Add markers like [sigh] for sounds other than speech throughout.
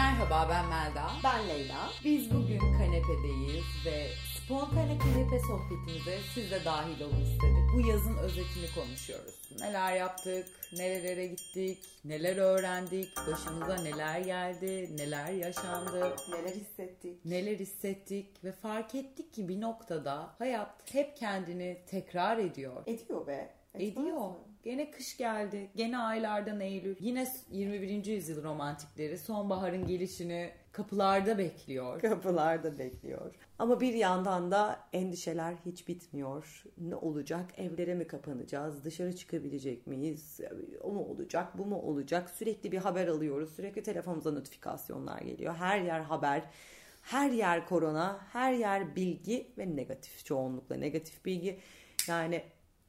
Merhaba ben Melda. Ben Leyla. Biz bugün kanepedeyiz ve spontane kanepe sohbetimize siz de dahil olun istedik. Bu yazın özetini konuşuyoruz. Neler yaptık, nerelere gittik, neler öğrendik, başımıza neler geldi, neler yaşandı, Neler hissettik? neler hissettik ve fark ettik ki bir noktada hayat hep kendini tekrar ediyor. Ediyor be. Etmez Ediyor. mi? Gene kış geldi. Gene aylardan Eylül. Yine 21. yüzyıl romantikleri sonbaharın gelişini kapılarda bekliyor. Kapılarda bekliyor. Ama bir yandan da endişeler hiç bitmiyor. Ne olacak? Evlere mi kapanacağız? Dışarı çıkabilecek miyiz? O mu olacak? Bu mu olacak? Sürekli bir haber alıyoruz. Sürekli telefonumuza notifikasyonlar geliyor. Her yer haber. Her yer korona. Her yer bilgi ve negatif. Çoğunlukla negatif bilgi. Yani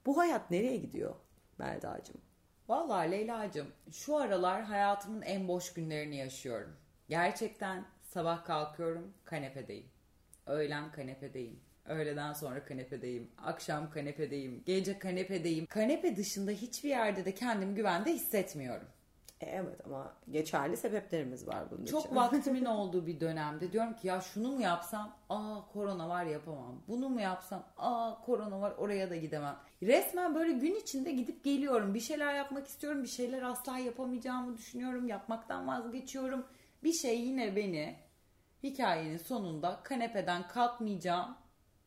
bu hayat nereye gidiyor Melda'cığım? Vallahi Leyla'cığım şu aralar hayatımın en boş günlerini yaşıyorum. Gerçekten sabah kalkıyorum kanepedeyim. Öğlen kanepedeyim. Öğleden sonra kanepedeyim. Akşam kanepedeyim. Gece kanepedeyim. Kanepe dışında hiçbir yerde de kendimi güvende hissetmiyorum. E, Evet ama geçerli sebeplerimiz var bunun için. Çok vaktimin [laughs] olduğu bir dönemde diyorum ki ya şunu mu yapsam? Aa korona var yapamam. Bunu mu yapsam? Aa korona var oraya da gidemem. Resmen böyle gün içinde gidip geliyorum. Bir şeyler yapmak istiyorum. Bir şeyler asla yapamayacağımı düşünüyorum. Yapmaktan vazgeçiyorum. Bir şey yine beni hikayenin sonunda kanepeden kalkmayacağım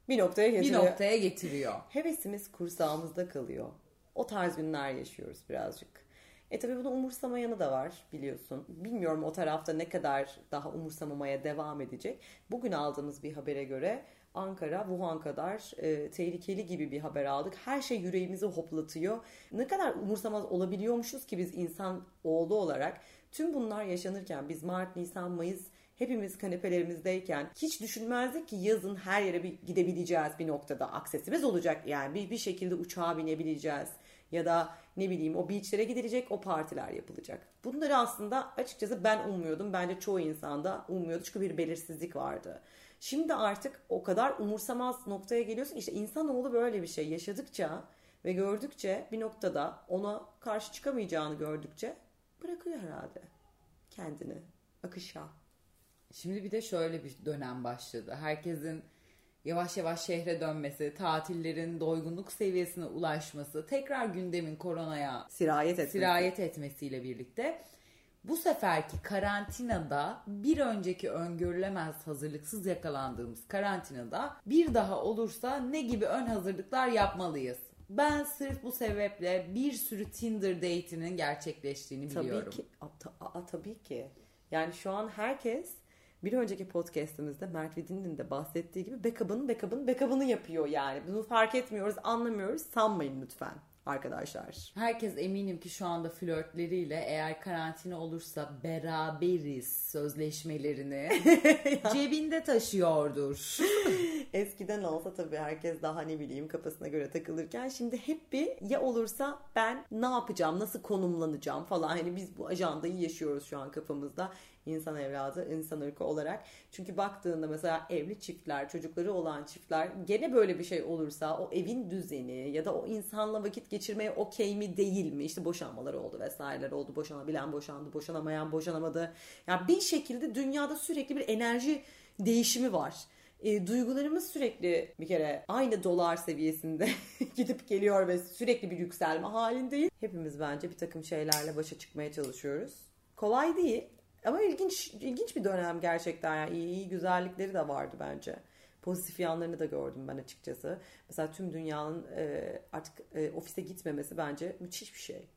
bir noktaya bir getiriyor. noktaya getiriyor. Hevesimiz kursağımızda kalıyor. O tarz günler yaşıyoruz birazcık. E tabi bunu umursama yanı da var biliyorsun. Bilmiyorum o tarafta ne kadar daha umursamamaya devam edecek. Bugün aldığımız bir habere göre Ankara, Wuhan kadar e, tehlikeli gibi bir haber aldık. Her şey yüreğimizi hoplatıyor. Ne kadar umursamaz olabiliyormuşuz ki biz insan oğlu olarak. Tüm bunlar yaşanırken biz Mart, Nisan, Mayıs hepimiz kanepelerimizdeyken hiç düşünmezdik ki yazın her yere bir gidebileceğiz bir noktada. Aksesimiz olacak yani bir, bir şekilde uçağa binebileceğiz. Ya da ne bileyim o beachlere gidilecek o partiler yapılacak. Bunları aslında açıkçası ben ummuyordum. Bence çoğu insan da ummuyordu çünkü bir belirsizlik vardı. Şimdi artık o kadar umursamaz noktaya geliyorsun işte insanoğlu böyle bir şey yaşadıkça ve gördükçe bir noktada ona karşı çıkamayacağını gördükçe bırakıyor herhalde kendini akışa. Şimdi bir de şöyle bir dönem başladı. Herkesin yavaş yavaş şehre dönmesi, tatillerin doygunluk seviyesine ulaşması, tekrar gündemin koronaya Sirayet etmesi. sirayet etmesiyle birlikte bu seferki karantinada bir önceki öngörülemez hazırlıksız yakalandığımız karantinada bir daha olursa ne gibi ön hazırlıklar yapmalıyız? Ben sırf bu sebeple bir sürü Tinder date'inin gerçekleştiğini biliyorum. Tabii ki. A, ta- a- tabii ki. Yani şu an herkes bir önceki podcastimizde Mert Vidin'in de bahsettiği gibi backup'ının backup'ının backup'ını yapıyor yani. Bunu fark etmiyoruz, anlamıyoruz. Sanmayın lütfen arkadaşlar. Herkes eminim ki şu anda flörtleriyle eğer karantina olursa beraberiz sözleşmelerini [laughs] cebinde taşıyordur. [laughs] Eskiden olsa tabii herkes daha ne bileyim kafasına göre takılırken şimdi hep bir ya olursa ben ne yapacağım, nasıl konumlanacağım falan. Hani biz bu ajandayı yaşıyoruz şu an kafamızda insan evladı, insan ırkı olarak. Çünkü baktığında mesela evli çiftler, çocukları olan çiftler gene böyle bir şey olursa o evin düzeni ya da o insanla vakit geçirmeye okey mi değil mi? İşte boşanmalar oldu vesaireler oldu. Boşanabilen boşandı, boşanamayan boşanamadı. Yani bir şekilde dünyada sürekli bir enerji değişimi var e, duygularımız sürekli bir kere aynı dolar seviyesinde [laughs] gidip geliyor ve sürekli bir yükselme halindeyiz. Hepimiz bence bir takım şeylerle başa çıkmaya çalışıyoruz. Kolay değil ama ilginç ilginç bir dönem gerçekten. Yani iyi, iyi güzellikleri de vardı bence. Pozitif yanlarını da gördüm ben açıkçası. Mesela tüm dünyanın e, artık e, ofise gitmemesi bence müthiş bir şey.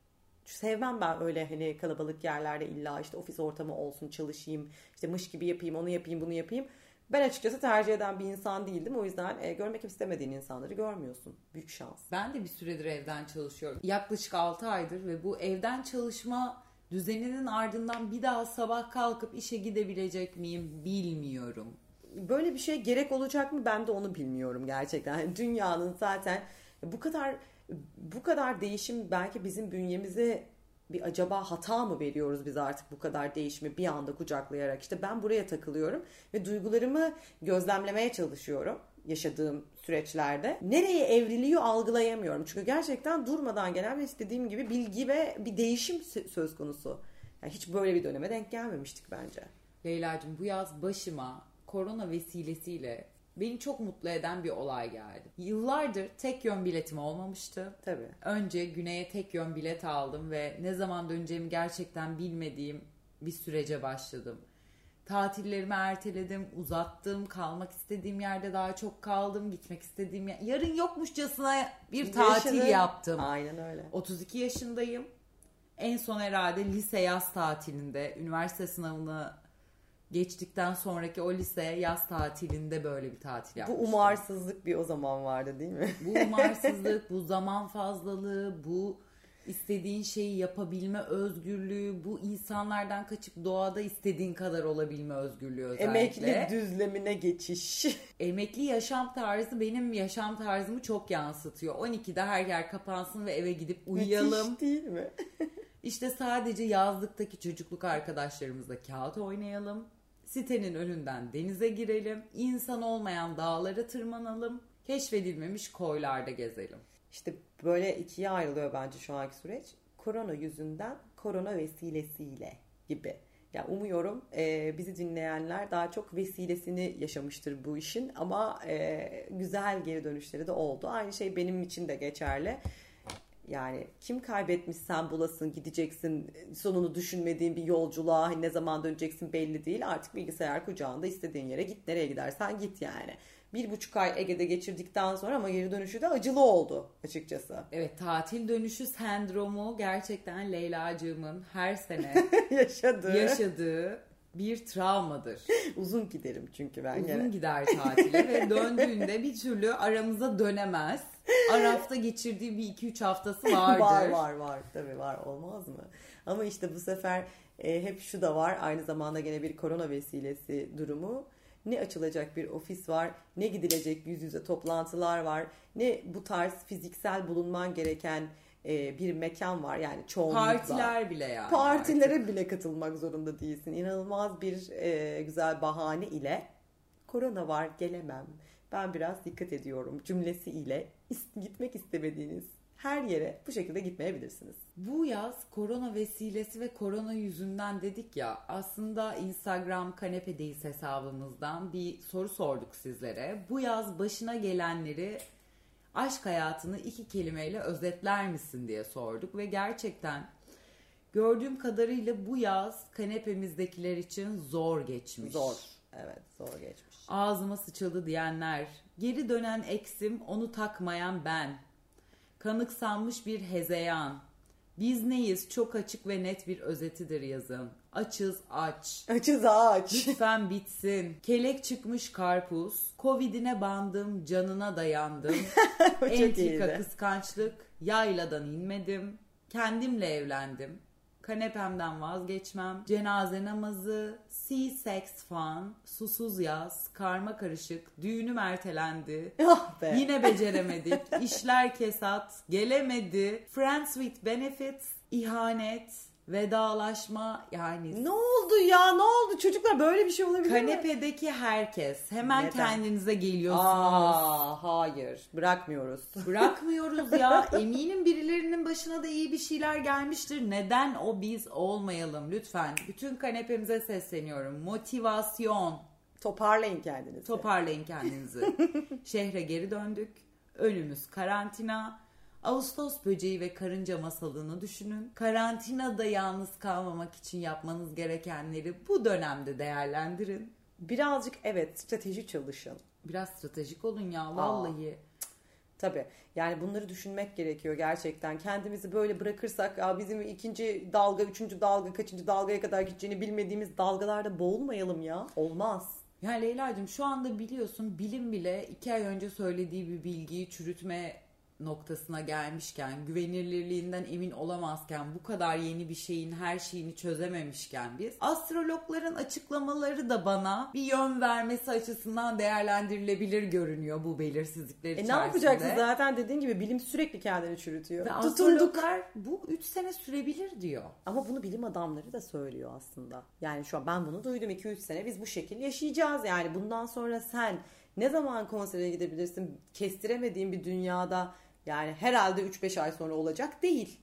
Sevmem ben öyle hani kalabalık yerlerde illa işte ofis ortamı olsun çalışayım işte mış gibi yapayım onu yapayım bunu yapayım. Ben açıkçası tercih eden bir insan değildim. O yüzden e, görmek istemediğin insanları görmüyorsun. Büyük şans. Ben de bir süredir evden çalışıyorum. Yaklaşık 6 aydır ve bu evden çalışma düzeninin ardından bir daha sabah kalkıp işe gidebilecek miyim bilmiyorum. Böyle bir şey gerek olacak mı ben de onu bilmiyorum gerçekten. Dünyanın zaten bu kadar bu kadar değişim belki bizim bünyemize bir acaba hata mı veriyoruz biz artık bu kadar değişimi bir anda kucaklayarak işte ben buraya takılıyorum ve duygularımı gözlemlemeye çalışıyorum yaşadığım süreçlerde. Nereye evriliyor algılayamıyorum. Çünkü gerçekten durmadan gelen ve istediğim gibi bilgi ve bir değişim söz konusu. Yani hiç böyle bir döneme denk gelmemiştik bence. Leyla'cığım bu yaz başıma korona vesilesiyle beni çok mutlu eden bir olay geldi. Yıllardır tek yön biletim olmamıştı. Tabii. Önce güneye tek yön bilet aldım ve ne zaman döneceğimi gerçekten bilmediğim bir sürece başladım. Tatillerimi erteledim, uzattım, kalmak istediğim yerde daha çok kaldım, gitmek istediğim yer... Yarın yokmuşçasına bir tatil Yaşadın. yaptım. Aynen öyle. 32 yaşındayım. En son herhalde lise yaz tatilinde, üniversite sınavını geçtikten sonraki o lise yaz tatilinde böyle bir tatil Bu yapmıştım. umarsızlık bir o zaman vardı değil mi? Bu [laughs] umarsızlık, bu zaman fazlalığı, bu istediğin şeyi yapabilme özgürlüğü, bu insanlardan kaçıp doğada istediğin kadar olabilme özgürlüğü özellikle. Emekli düzlemine geçiş. [laughs] Emekli yaşam tarzı benim yaşam tarzımı çok yansıtıyor. 12'de her yer kapansın ve eve gidip uyuyalım. Müthiş değil mi? [laughs] İşte sadece yazlıktaki çocukluk arkadaşlarımızla kağıt oynayalım. Sitenin önünden denize girelim. İnsan olmayan dağlara tırmanalım. Keşfedilmemiş koylarda gezelim. İşte böyle ikiye ayrılıyor bence şu anki süreç. Korona yüzünden, korona vesilesiyle gibi. Ya umuyorum e, bizi dinleyenler daha çok vesilesini yaşamıştır bu işin ama e, güzel geri dönüşleri de oldu. Aynı şey benim için de geçerli. Yani kim kaybetmiş sen bulasın gideceksin sonunu düşünmediğin bir yolculuğa ne zaman döneceksin belli değil. Artık bilgisayar kucağında istediğin yere git nereye gidersen git yani. Bir buçuk ay Ege'de geçirdikten sonra ama geri dönüşü de acılı oldu açıkçası. Evet tatil dönüşü sendromu gerçekten Leyla'cığımın her sene [laughs] Yaşadı. yaşadığı bir travmadır. [laughs] Uzun giderim çünkü ben Uzun gene. gider tatile ve [laughs] döndüğünde bir türlü aramıza dönemez. Arafta geçirdiği bir iki üç haftası vardır. Var var var tabii var olmaz mı? Ama işte bu sefer e, hep şu da var aynı zamanda gene bir korona vesilesi durumu. Ne açılacak bir ofis var, ne gidilecek yüz yüze toplantılar var, ne bu tarz fiziksel bulunman gereken e, bir mekan var yani çoğunlukla. Partiler bile yani. Partilere bile katılmak zorunda değilsin. İnanılmaz bir e, güzel bahane ile korona var gelemem. Ben biraz dikkat ediyorum cümlesi ile gitmek istemediğiniz her yere bu şekilde gitmeyebilirsiniz. Bu yaz korona vesilesi ve korona yüzünden dedik ya aslında Instagram kanepedeyiz hesabımızdan bir soru sorduk sizlere. Bu yaz başına gelenleri aşk hayatını iki kelimeyle özetler misin diye sorduk ve gerçekten gördüğüm kadarıyla bu yaz kanepemizdekiler için zor geçmiş. Zor. Evet zor geçmiş. Ağzıma sıçıldı diyenler, geri dönen eksim onu takmayan ben, kanıksanmış bir hezeyan, biz neyiz çok açık ve net bir özetidir yazın. Açız aç. Açız ağaç. Lütfen bitsin. Kelek çıkmış karpuz. Covid'ine bandım, canına dayandım. [laughs] Entrika iyiydi. kıskançlık. Yayladan inmedim. Kendimle evlendim. Kanepemden vazgeçmem. Cenaze namazı. C-sex fan. Susuz yaz. Karma karışık. Düğünüm ertelendi. [laughs] Ah be. Yine beceremedik. İşler kesat. Gelemedi. Friends with benefits. ihanet. Vedalaşma. Yani Ne oldu ya ne oldu çocuklar böyle bir şey olabilir mi? kanepedeki herkes hemen Neden? kendinize geliyorsunuz. Aa hayır bırakmıyoruz. [laughs] Bırakmıyoruz ya. Eminim birilerinin başına da iyi bir şeyler gelmiştir. Neden o biz olmayalım lütfen. Bütün kanepemize sesleniyorum. Motivasyon. Toparlayın kendinizi. Toparlayın kendinizi. [laughs] Şehre geri döndük. Önümüz karantina. Ağustos böceği ve karınca masalını düşünün. Karantinada yalnız kalmamak için yapmanız gerekenleri bu dönemde değerlendirin. Birazcık evet strateji çalışın. Biraz stratejik olun ya vallahi. Tabii. Yani bunları düşünmek gerekiyor gerçekten. Kendimizi böyle bırakırsak ya bizim ikinci dalga, üçüncü dalga, kaçıncı dalgaya kadar gideceğini bilmediğimiz dalgalarda boğulmayalım ya. Olmaz. Ya Leyla'cığım şu anda biliyorsun bilim bile iki ay önce söylediği bir bilgiyi çürütme noktasına gelmişken, güvenilirliğinden emin olamazken, bu kadar yeni bir şeyin her şeyini çözememişken biz, astrologların açıklamaları da bana bir yön vermesi açısından değerlendirilebilir görünüyor bu belirsizlikler E içerisinde. ne yapacaksın zaten dediğin gibi bilim sürekli kendini çürütüyor. Ve Tutunduk. astrologlar bu 3 sene sürebilir diyor. Ama bunu bilim adamları da söylüyor aslında. Yani şu an ben bunu duydum 2-3 sene biz bu şekil yaşayacağız yani. Bundan sonra sen ne zaman konsere gidebilirsin kestiremediğin bir dünyada yani herhalde 3-5 ay sonra olacak değil.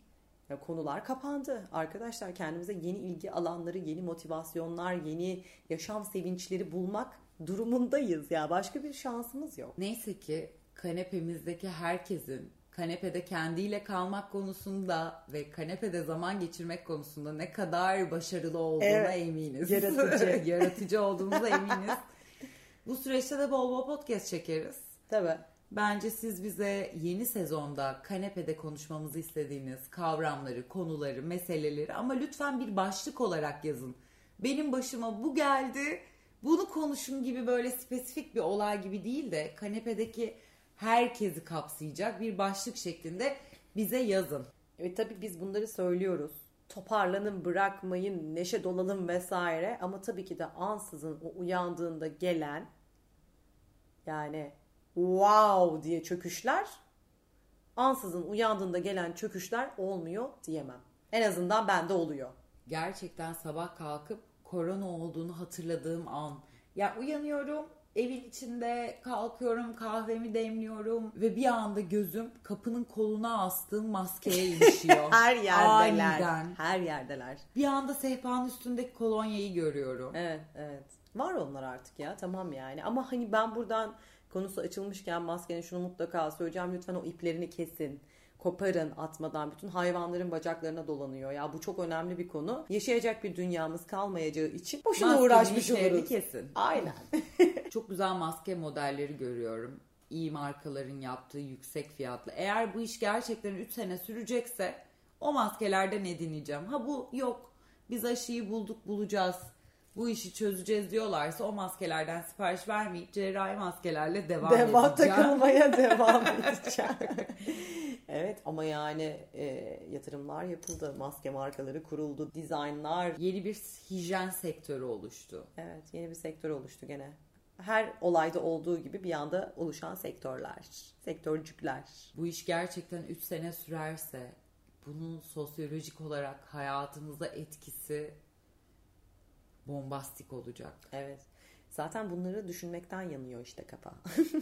Ya konular kapandı. Arkadaşlar kendimize yeni ilgi alanları, yeni motivasyonlar, yeni yaşam sevinçleri bulmak durumundayız ya. Başka bir şansımız yok. Neyse ki kanepemizdeki herkesin kanepede kendiyle kalmak konusunda ve kanepede zaman geçirmek konusunda ne kadar başarılı olduğuna Evet. eminiz. Yaratıcı. [laughs] Yaratıcı olduğumuza eminiz. Bu süreçte de bol bol podcast çekeriz. Tabii. Bence siz bize yeni sezonda kanepede konuşmamızı istediğiniz kavramları, konuları, meseleleri ama lütfen bir başlık olarak yazın. Benim başıma bu geldi, bunu konuşun gibi böyle spesifik bir olay gibi değil de kanepedeki herkesi kapsayacak bir başlık şeklinde bize yazın. Evet tabii biz bunları söylüyoruz. Toparlanın, bırakmayın, neşe dolalım vesaire. Ama tabii ki de ansızın o uyandığında gelen yani wow diye çöküşler ansızın uyandığında gelen çöküşler olmuyor diyemem. En azından bende oluyor. Gerçekten sabah kalkıp korona olduğunu hatırladığım an. Ya uyanıyorum, evin içinde kalkıyorum, kahvemi demliyorum ve bir anda gözüm kapının koluna astığım maskeye [laughs] ilişiyor. Her yerdeler. Aniden. Her yerdeler. Bir anda sehpanın üstündeki kolonyayı görüyorum. Evet, evet. Var onlar artık ya tamam yani. Ama hani ben buradan konusu açılmışken maskenin şunu mutlaka söyleyeceğim. Lütfen o iplerini kesin. Koparın atmadan bütün hayvanların bacaklarına dolanıyor. Ya bu çok önemli bir konu. Yaşayacak bir dünyamız kalmayacağı için boşuna Maskenin uğraşmış oluruz. kesin. Aynen. [laughs] Çok güzel maske modelleri görüyorum. İyi markaların yaptığı yüksek fiyatlı. Eğer bu iş gerçekten 3 sene sürecekse o maskelerde ne dinleyeceğim? Ha bu yok. Biz aşıyı bulduk bulacağız. Bu işi çözeceğiz diyorlarsa o maskelerden sipariş vermeyip cerrahi maskelerle devam, devam edeceğim. takılmaya [laughs] devam edeceğim. evet ama yani e, yatırımlar yapıldı. Maske markaları kuruldu. Dizaynlar. Yeni bir hijyen sektörü oluştu. Evet yeni bir sektör oluştu gene. Her olayda olduğu gibi bir anda oluşan sektörler. Sektörcükler. Bu iş gerçekten 3 sene sürerse bunun sosyolojik olarak hayatımıza etkisi bombastik olacak. Evet. Zaten bunları düşünmekten yanıyor işte kafa.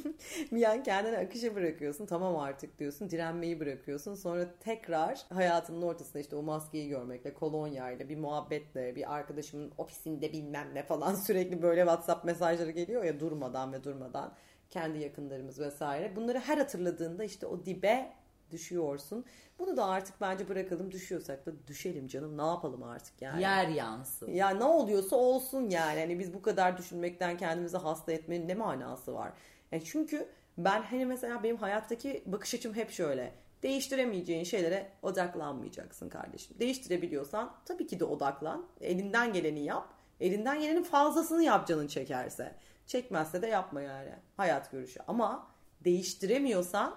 [laughs] bir kendini akışa bırakıyorsun. Tamam artık diyorsun. Direnmeyi bırakıyorsun. Sonra tekrar hayatının ortasında işte o maskeyi görmekle, kolonyayla, bir muhabbetle, bir arkadaşımın ofisinde bilmem ne falan [laughs] sürekli böyle WhatsApp mesajları geliyor ya durmadan ve durmadan. Kendi yakınlarımız vesaire. Bunları her hatırladığında işte o dibe düşüyorsun. Bunu da artık bence bırakalım. Düşüyorsak da düşelim canım. Ne yapalım artık yani. Yer yansın. Ya ne oluyorsa olsun yani. Hani biz bu kadar düşünmekten kendimizi hasta etmenin ne manası var? Yani çünkü ben hani mesela benim hayattaki bakış açım hep şöyle. Değiştiremeyeceğin şeylere odaklanmayacaksın kardeşim. Değiştirebiliyorsan tabii ki de odaklan. Elinden geleni yap. Elinden gelenin fazlasını yap canın çekerse. Çekmezse de yapma yani. Hayat görüşü. Ama değiştiremiyorsan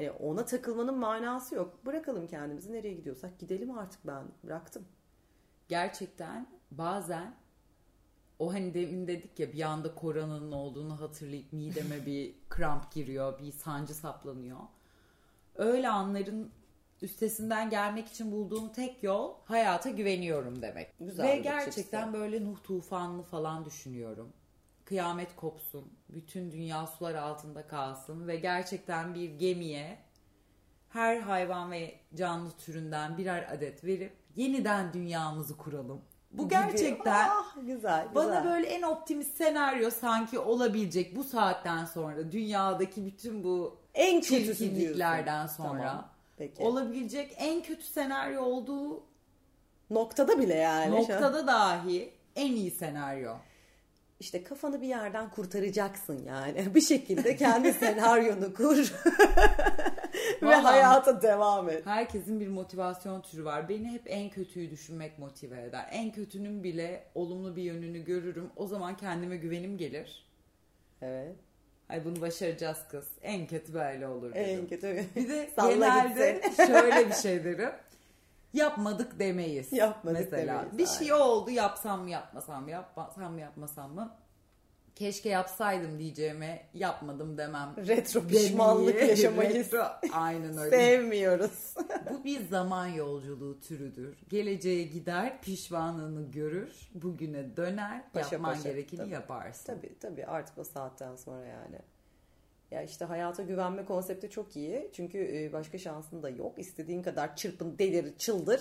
hani ona takılmanın manası yok. Bırakalım kendimizi nereye gidiyorsak gidelim artık ben bıraktım. Gerçekten bazen o hani demin dedik ya bir anda koronanın olduğunu hatırlayıp mideme [laughs] bir kramp giriyor, bir sancı saplanıyor. Öyle anların üstesinden gelmek için bulduğum tek yol hayata güveniyorum demek. Güzel Ve gerçekten böyle Nuh tufanını falan düşünüyorum. Kıyamet kopsun, bütün dünya sular altında kalsın ve gerçekten bir gemiye her hayvan ve canlı türünden birer adet verip yeniden dünyamızı kuralım. Bu Gibi. gerçekten Ah, güzel, bana güzel. böyle en optimist senaryo sanki olabilecek bu saatten sonra dünyadaki bütün bu en çirkinliklerden sonra Tamam, Peki. olabilecek en kötü senaryo olduğu Noktada bile yani. noktada dahi en iyi senaryo. İşte kafanı bir yerden kurtaracaksın yani. [laughs] Bir şekilde kendi [laughs] senaryonu kur. [laughs] Ve Vallahi- hayata devam et. Herkesin bir motivasyon türü var. Beni hep en kötüyü düşünmek motive eder. En kötünün bile olumlu bir yönünü görürüm. O zaman kendime güvenim gelir. Evet. Ay bunu başaracağız kız. En kötü böyle olur dedim. En kötü. Bir de genelde şöyle bir şey derim. Yapmadık demeyiz. Yapmadık Mesela demeyiz, bir şey oldu yapsam mı yapmasam mı yapmasam mı yapmasam mı keşke yapsaydım diyeceğime yapmadım demem. Retro pişmanlık Demeyi, yaşamayız. retro- Aynen öyle. Sevmiyoruz. [laughs] Bu bir zaman yolculuğu türüdür. Geleceğe gider, pişmanlığını görür, bugüne döner, Paşa yapman paşa, gerekeni tabii. yaparsın. tabii tabii artık o saatten sonra yani. Ya işte hayata güvenme konsepti çok iyi. Çünkü e, başka şansın da yok. İstediğin kadar çırpın, delir, çıldır.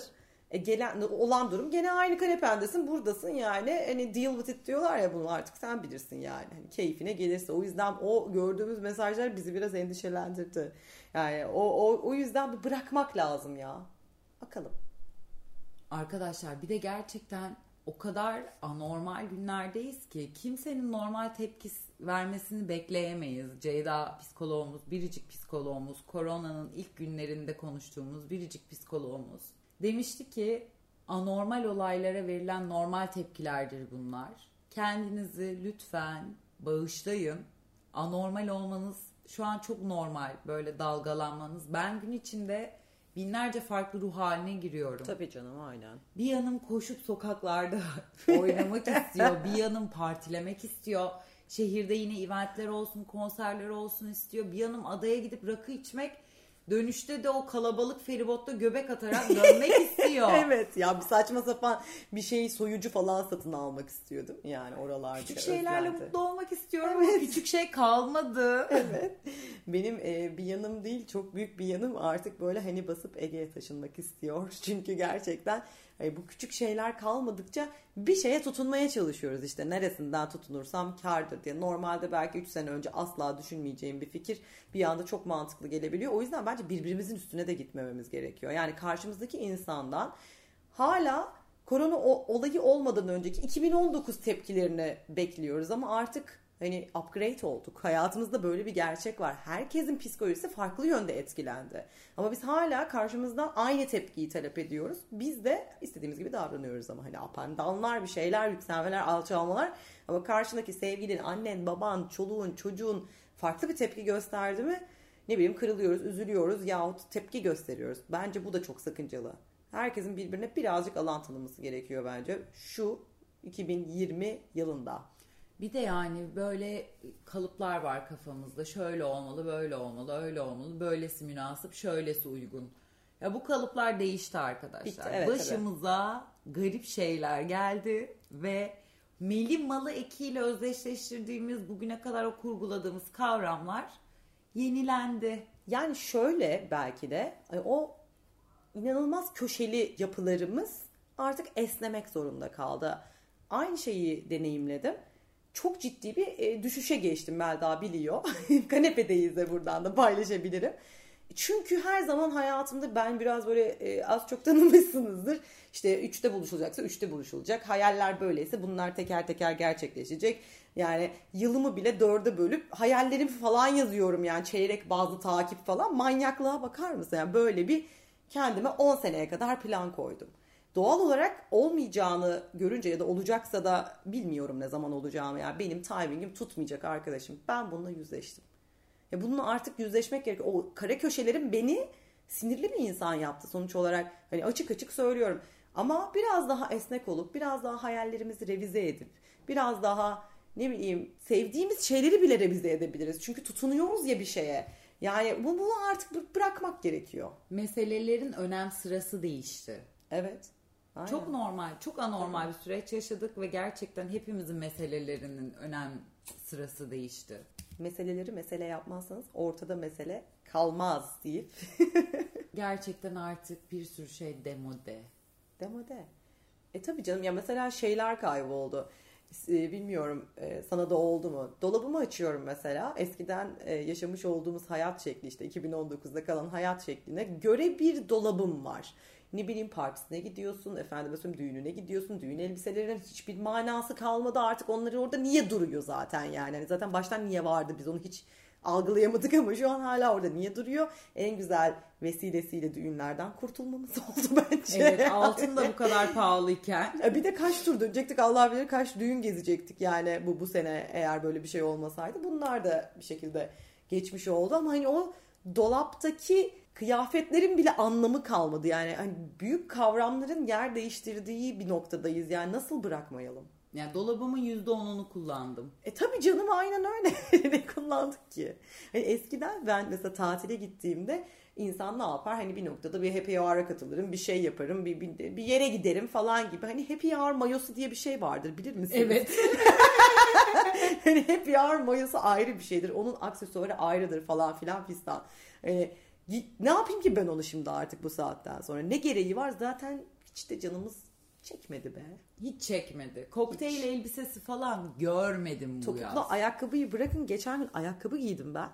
E gelen olan durum gene aynı kanependesin buradasın yani hani deal with it diyorlar ya bunu artık sen bilirsin yani hani keyfine gelirse o yüzden o gördüğümüz mesajlar bizi biraz endişelendirdi yani o, o, o yüzden bir bırakmak lazım ya bakalım Arkadaşlar bir de gerçekten o kadar anormal günlerdeyiz ki kimsenin normal tepki vermesini bekleyemeyiz. Ceyda psikoloğumuz, biricik psikoloğumuz, koronanın ilk günlerinde konuştuğumuz biricik psikoloğumuz demişti ki anormal olaylara verilen normal tepkilerdir bunlar. Kendinizi lütfen bağışlayın. Anormal olmanız şu an çok normal böyle dalgalanmanız. Ben gün içinde binlerce farklı ruh haline giriyorum. Tabii canım aynen. Bir yanım koşup sokaklarda [laughs] oynamak istiyor. Bir yanım partilemek istiyor. Şehirde yine eventler olsun, konserler olsun istiyor. Bir yanım adaya gidip rakı içmek Dönüşte de o kalabalık feribotta göbek atarak [laughs] dönmek istiyor. evet ya bir saçma sapan bir şey soyucu falan satın almak istiyordum. Yani oralarda. Küçük şeylerle özlendi. mutlu olmak istiyorum evet. küçük şey kalmadı. [laughs] evet. Benim e, bir yanım değil çok büyük bir yanım artık böyle hani basıp Ege'ye taşınmak istiyor. [laughs] Çünkü gerçekten Hani bu küçük şeyler kalmadıkça bir şeye tutunmaya çalışıyoruz işte neresinden tutunursam kardır diye. Normalde belki 3 sene önce asla düşünmeyeceğim bir fikir bir anda çok mantıklı gelebiliyor. O yüzden bence birbirimizin üstüne de gitmememiz gerekiyor. Yani karşımızdaki insandan hala korona olayı olmadan önceki 2019 tepkilerini bekliyoruz ama artık Hani upgrade olduk. Hayatımızda böyle bir gerçek var. Herkesin psikolojisi farklı yönde etkilendi. Ama biz hala karşımızdan aynı tepkiyi talep ediyoruz. Biz de istediğimiz gibi davranıyoruz ama hani up and down'lar, bir şeyler, yükselmeler, alçalmalar. Ama karşındaki sevgilin, annen, baban, çoluğun, çocuğun farklı bir tepki gösterdi mi ne bileyim kırılıyoruz, üzülüyoruz yahut tepki gösteriyoruz. Bence bu da çok sakıncalı. Herkesin birbirine birazcık alan tanıması gerekiyor bence. Şu 2020 yılında. Bir de yani böyle kalıplar var kafamızda. Şöyle olmalı, böyle olmalı, öyle olmalı. Böylesi münasip, şöylesi uygun. Ya bu kalıplar değişti arkadaşlar. Bitti, evet, Başımıza evet. garip şeyler geldi ve meli malı ekiyle özdeşleştirdiğimiz bugüne kadar o kurguladığımız kavramlar yenilendi. Yani şöyle belki de o inanılmaz köşeli yapılarımız artık esnemek zorunda kaldı. Aynı şeyi deneyimledim çok ciddi bir e, düşüşe geçtim Melda biliyor. [laughs] Kanepedeyiz de buradan da paylaşabilirim. Çünkü her zaman hayatımda ben biraz böyle e, az çok tanımışsınızdır. İşte üçte buluşulacaksa üçte buluşulacak. Hayaller böyleyse bunlar teker teker gerçekleşecek. Yani yılımı bile dörde bölüp hayallerimi falan yazıyorum yani çeyrek bazı takip falan. Manyaklığa bakar mısın? Yani böyle bir kendime 10 seneye kadar plan koydum doğal olarak olmayacağını görünce ya da olacaksa da bilmiyorum ne zaman olacağını yani benim timingim tutmayacak arkadaşım. Ben bununla yüzleştim. Ya bununla artık yüzleşmek gerekiyor. O kare köşelerim beni sinirli bir insan yaptı sonuç olarak. Hani açık açık söylüyorum. Ama biraz daha esnek olup biraz daha hayallerimizi revize edip biraz daha ne bileyim sevdiğimiz şeyleri bile revize edebiliriz. Çünkü tutunuyoruz ya bir şeye. Yani bunu artık bırakmak gerekiyor. Meselelerin önem sırası değişti. Evet. Aynen. Çok normal, çok anormal bir süreç yaşadık ve gerçekten hepimizin meselelerinin önem sırası değişti. Meseleleri mesele yapmazsanız ortada mesele kalmaz deyip. [laughs] gerçekten artık bir sürü şey demode. Demode. E tabii canım ya mesela şeyler kayboldu. E, bilmiyorum e, sana da oldu mu? Dolabımı açıyorum mesela. Eskiden e, yaşamış olduğumuz hayat şekli işte 2019'da kalan hayat şekline göre bir dolabım var ne bileyim partisine gidiyorsun, efendim mesela düğününe gidiyorsun. Düğün elbiselerinin hiçbir manası kalmadı artık onları orada niye duruyor zaten yani. yani zaten baştan niye vardı biz onu hiç algılayamadık [laughs] ama şu an hala orada niye duruyor? En güzel vesilesiyle düğünlerden kurtulmamız [laughs] oldu bence. Evet altın da bu kadar pahalıyken. Bir de kaç tur dönecektik Allah bilir kaç düğün gezecektik yani bu bu sene eğer böyle bir şey olmasaydı. Bunlar da bir şekilde geçmiş oldu ama hani o dolaptaki kıyafetlerin bile anlamı kalmadı. Yani hani büyük kavramların yer değiştirdiği bir noktadayız. Yani nasıl bırakmayalım? Yani dolabımın %10'unu kullandım. E tabii canım aynen öyle. [laughs] ne kullandık ki? Hani eskiden ben mesela tatile gittiğimde insan ne yapar? Hani bir noktada bir happy hour'a katılırım, bir şey yaparım, bir, bir, bir yere giderim falan gibi. Hani happy hour mayosu diye bir şey vardır bilir misiniz? Evet. [laughs] hani happy hour mayosu ayrı bir şeydir. Onun aksesuarı ayrıdır falan filan fistan. Hani ne yapayım ki ben onu şimdi artık bu saatten sonra? Ne gereği var? Zaten hiç de canımız çekmedi be. Hiç çekmedi. Kokteyl Hiç. elbisesi falan görmedim bu Topuklu yaz. ayakkabıyı bırakın geçen gün ayakkabı giydim ben.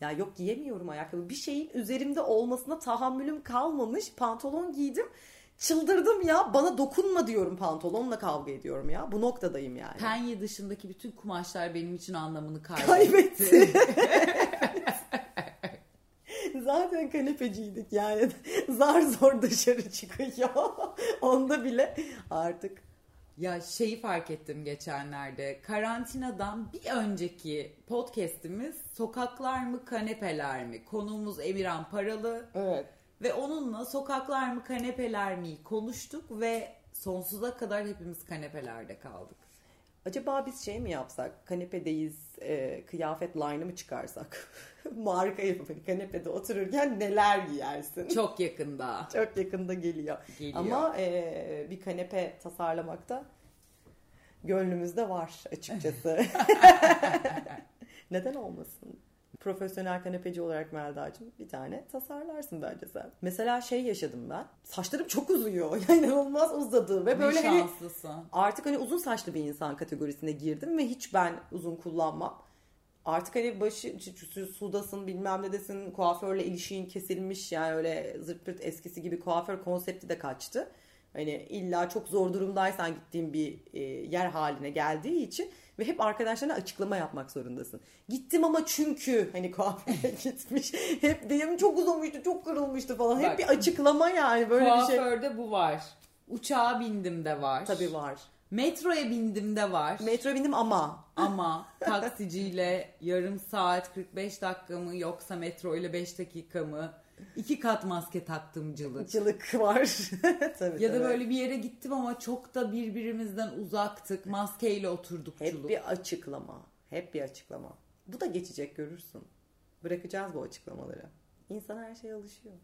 Ya yok giyemiyorum ayakkabı. Bir şeyin üzerimde olmasına tahammülüm kalmamış. Pantolon giydim. Çıldırdım ya. Bana dokunma diyorum pantolonla kavga ediyorum ya. Bu noktadayım yani. Penye dışındaki bütün kumaşlar benim için anlamını [laughs] kaybetti. Kaybetti. [laughs] Zaten kanepeciydik yani. [laughs] Zar zor dışarı çıkıyor. [laughs] Onda bile artık ya şeyi fark ettim geçenlerde. Karantinadan bir önceki podcast'imiz sokaklar mı kanepeler mi? Konuğumuz Emirhan Paralı. Evet. Ve onunla sokaklar mı kanepeler mi konuştuk ve sonsuza kadar hepimiz kanepelerde kaldık. Acaba biz şey mi yapsak? Kanepedeyiz, e, kıyafet line'ı mı çıkarsak? [laughs] Marka yapıp hani kanepede otururken neler giyersin? Çok yakında. Çok yakında geliyor. geliyor. Ama e, bir kanepe tasarlamakta gönlümüzde var açıkçası. [laughs] Neden olmasın? Profesyonel kanepeci olarak Melda'cığım bir tane tasarlarsın bence sen. Mesela şey yaşadım ben. Saçlarım çok uzuyor. [laughs] Yani inanılmaz uzadı ve böyle hani artık hani uzun saçlı bir insan kategorisine girdim ve hiç ben uzun kullanmam. Artık hani başı sudasın bilmem ne desin kuaförle ilişiğin kesilmiş yani öyle zırt pırt eskisi gibi kuaför konsepti de kaçtı. Hani illa çok zor durumdaysan gittiğin bir e, yer haline geldiği için ve hep arkadaşlarına açıklama yapmak zorundasın. Gittim ama çünkü hani kuaföre gitmiş. [laughs] Hep diyem çok uzunmuştu, çok kırılmıştı falan. Bak, hep bir açıklama yani böyle bir şey. Kuaförde bu var. Uçağa bindim de var. Tabii var. Metroya bindim de var. Metroya bindim ama. Ama taksiciyle yarım saat 45 dakika mı yoksa metro ile 5 dakika mı? İki kat maske taktım cılık. Cılık var. [laughs] tabii, ya da böyle bir yere gittim ama çok da birbirimizden uzaktık. Maskeyle oturduk Hep bir açıklama. Hep bir açıklama. Bu da geçecek görürsün. Bırakacağız bu açıklamaları. İnsan her şeye alışıyor.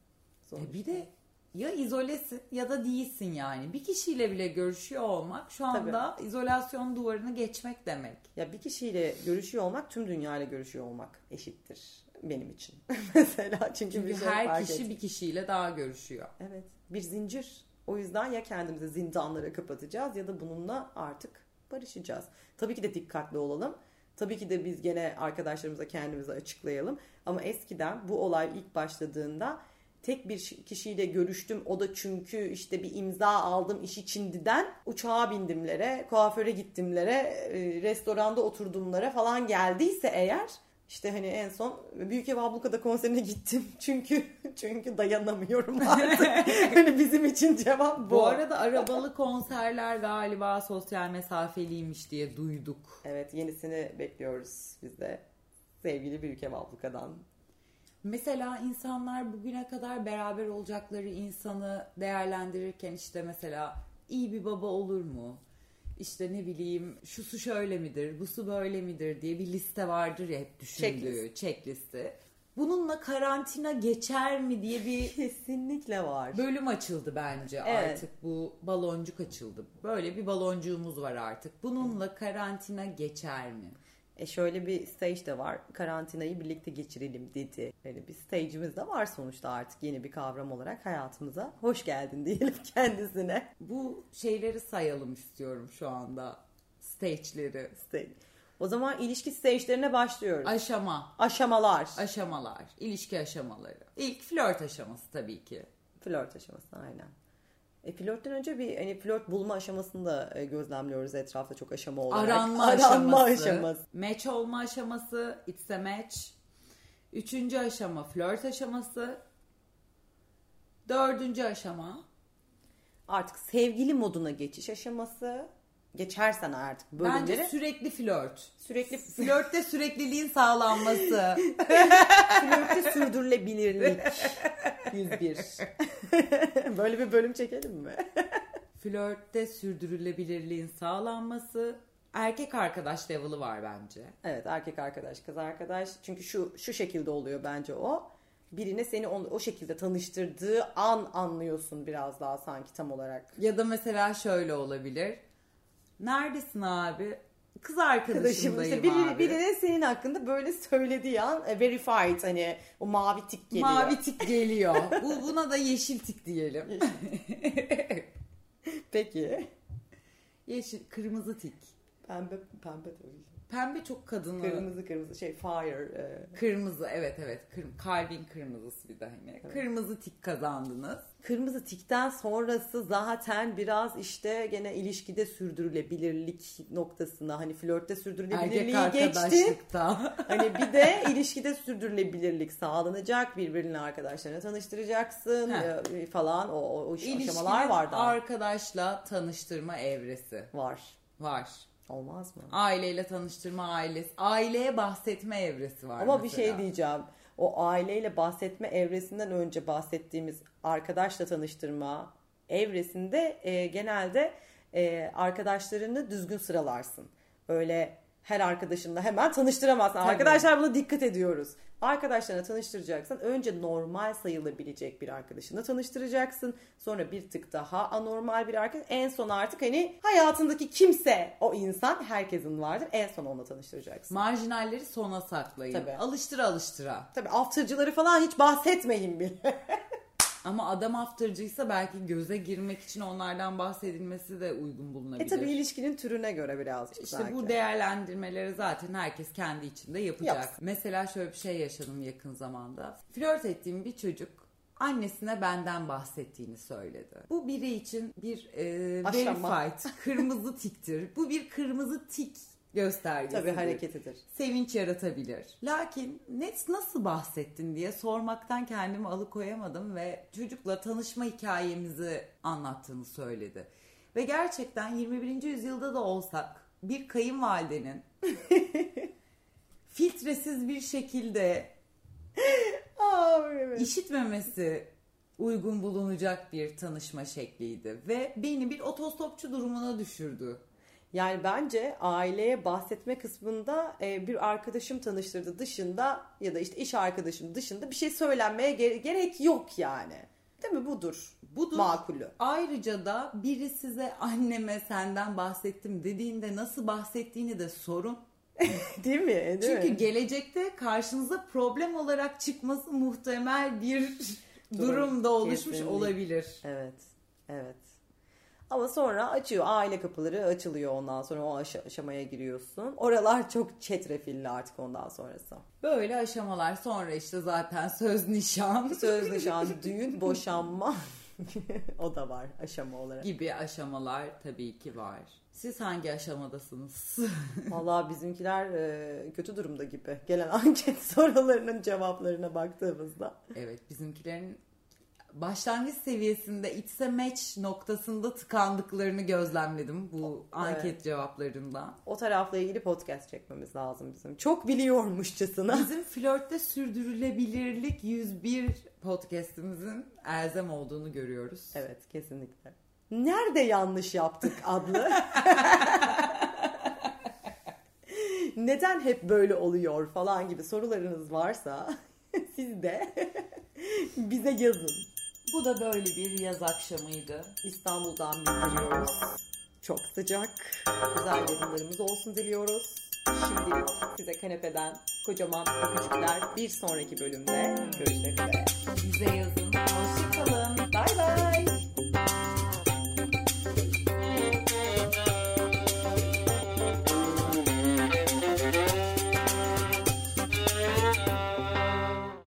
Sonuçta. E bir de ya izolesin ya da değilsin yani. Bir kişiyle bile görüşüyor olmak şu anda Tabii. izolasyon duvarını geçmek demek. Ya bir kişiyle görüşüyor olmak tüm dünyayla görüşüyor olmak eşittir benim için. [laughs] Mesela çünkü, çünkü bir şey her kişi ettim. bir kişiyle daha görüşüyor. Evet. Bir zincir. O yüzden ya kendimizi zindanlara kapatacağız ya da bununla artık barışacağız. Tabii ki de dikkatli olalım. Tabii ki de biz gene arkadaşlarımıza kendimizi açıklayalım. Ama eskiden bu olay ilk başladığında tek bir kişiyle görüştüm. O da çünkü işte bir imza aldım iş içindiden uçağa bindimlere, kuaföre gittimlere, e, restoranda oturdumlara falan geldiyse eğer işte hani en son Büyük Ev Abluka'da konserine gittim. [laughs] Çünkü çünkü dayanamıyorum artık. [laughs] hani bizim için cevap bu. Bu arada arabalı konserler galiba sosyal mesafeliymiş diye duyduk. Evet yenisini bekliyoruz biz de. Sevgili Büyük Ev Abluka'dan. Mesela insanlar bugüne kadar beraber olacakları insanı değerlendirirken işte mesela iyi bir baba olur mu? İşte ne bileyim şu su şöyle midir, bu su böyle midir diye bir liste vardır ya hep düşündüğü checklist. checklisti. Bununla karantina geçer mi diye bir [laughs] kesinlikle var. Bölüm açıldı bence evet. artık bu baloncuk açıldı. Böyle bir baloncuğumuz var artık. Bununla karantina geçer mi? E şöyle bir stage de var. Karantinayı birlikte geçirelim dedi. Yani bir stage'imiz de var sonuçta artık yeni bir kavram olarak hayatımıza. Hoş geldin [laughs] diyelim kendisine. Bu şeyleri sayalım istiyorum şu anda. Stage'leri. Stage. O zaman ilişki stage'lerine başlıyoruz. Aşama. Aşamalar. Aşamalar. İlişki aşamaları. İlk flört aşaması tabii ki. Flört aşaması aynen. E, flörtten önce bir hani flört bulma aşamasını da e, gözlemliyoruz etrafta çok aşama olarak. Aranma, [laughs] Aranma aşaması, aşaması. Match olma aşaması. It's a match. Üçüncü aşama flört aşaması. Dördüncü aşama. Artık sevgili moduna geçiş aşaması geçersen artık bölümleri. Bence sürekli flört. Sürekli flörtte sürekliliğin sağlanması. [laughs] flörtte sürdürülebilirlik. [laughs] 101. [laughs] Böyle bir bölüm çekelim mi? [laughs] Flörtte sürdürülebilirliğin sağlanması. Erkek arkadaş level'ı var bence. Evet erkek arkadaş kız arkadaş. Çünkü şu şu şekilde oluyor bence o. Birine seni o, o şekilde tanıştırdığı an anlıyorsun biraz daha sanki tam olarak. Ya da mesela şöyle olabilir. Neredesin abi? Kız Arkadaşım arkadaşımdayım işte biri, birine senin hakkında böyle söylediği an e, verified hani o mavi tik geliyor. Mavi tik geliyor. [laughs] Bu buna da yeşil tik diyelim. [laughs] Peki. yeşil, kırmızı tik. Pembe pembe tabii. Pembe çok kadını. Kırmızı kırmızı şey fire. e, Kırmızı evet evet. Kır- kalbin kırmızısı bir de hani. Kırmızı tik kazandınız. Kırmızı tikten sonrası zaten biraz işte gene ilişkide sürdürülebilirlik noktasına hani flörtte Erkek sürdürülebilirliği geçti. [laughs] Hani bir de ilişkide sürdürülebilirlik sağlanacak. Birbirine arkadaşlarına tanıştıracaksın Heh. e, falan o, o, o aşamalar var daha. arkadaşla tanıştırma evresi Var. var. Olmaz mı? Aileyle tanıştırma ailesi. Aileye bahsetme evresi var Ama bir mesela. şey diyeceğim. O aileyle bahsetme evresinden önce bahsettiğimiz arkadaşla tanıştırma evresinde e, genelde e, arkadaşlarını düzgün sıralarsın. Öyle her arkadaşınla hemen tanıştıramazsın. Tabii. Arkadaşlar buna dikkat ediyoruz. Arkadaşlarına tanıştıracaksan önce normal sayılabilecek bir arkadaşına tanıştıracaksın. Sonra bir tık daha anormal bir arkadaş. En son artık hani hayatındaki kimse o insan herkesin vardır. En son onunla tanıştıracaksın. Marjinalleri sona saklayın. Tabii. Alıştıra alıştıra. Tabii aftercıları falan hiç bahsetmeyin bile. [laughs] Ama adam aftercıysa belki göze girmek için onlardan bahsedilmesi de uygun bulunabilir. e tabii ilişkinin türüne göre birazcık İşte belki. bu değerlendirmeleri zaten herkes kendi içinde yapacak. Yapsın. Mesela şöyle bir şey yaşadım yakın zamanda. Flört ettiğim bir çocuk annesine benden bahsettiğini söyledi. Bu biri için bir e, verified, kırmızı tiktir. Bu bir kırmızı tik göstergesidir. Tabii hareketidir. Sevinç yaratabilir. Lakin net nasıl bahsettin diye sormaktan kendimi alıkoyamadım ve çocukla tanışma hikayemizi anlattığını söyledi. Ve gerçekten 21. yüzyılda da olsak bir kayınvalidenin [laughs] filtresiz bir şekilde [laughs] Aa, evet. işitmemesi uygun bulunacak bir tanışma şekliydi ve beni bir otostopçu durumuna düşürdü. Yani bence aileye bahsetme kısmında e, bir arkadaşım tanıştırdı dışında ya da işte iş arkadaşım dışında bir şey söylenmeye gere- gerek yok yani. Değil mi? Budur. Budur. Makulü. Ayrıca da biri size anneme senden bahsettim dediğinde nasıl bahsettiğini de sorun. [laughs] Değil mi? Değil Çünkü mi? gelecekte karşınıza problem olarak çıkması muhtemel bir [laughs] Durum. durumda oluşmuş Kesinlikle. olabilir. Evet. Evet. Ama sonra açıyor. Aile kapıları açılıyor ondan sonra o aşa- aşamaya giriyorsun. Oralar çok çetrefilli artık ondan sonrası. Böyle aşamalar sonra işte zaten söz nişan [laughs] Söz nişan, düğün, boşanma [laughs] o da var aşama olarak. gibi aşamalar tabii ki var. Siz hangi aşamadasınız? [laughs] Vallahi bizimkiler e, kötü durumda gibi. Gelen anket sorularının cevaplarına baktığımızda. evet bizimkilerin başlangıç seviyesinde içse match noktasında tıkandıklarını gözlemledim bu anket Evet. cevaplarından. O tarafla ilgili podcast çekmemiz lazım bizim. Çok biliyormuşçasına. [laughs] Bizim flörtte sürdürülebilirlik 101 podcastimizin elzem olduğunu görüyoruz. Evet kesinlikle. Nerede yanlış yaptık adlı. [laughs] Neden hep böyle oluyor falan gibi sorularınız varsa [laughs] siz de bize yazın. Bu da böyle bir yaz akşamıydı. İstanbul'dan bildiriyoruz. Çok sıcak. Güzel yayınlarımız olsun diliyoruz. Şimdilik size kanepeden kocaman öpücükler. Bir sonraki bölümde görüşmek üzere. Bize yazın. Hoşçakalın. Bay bay.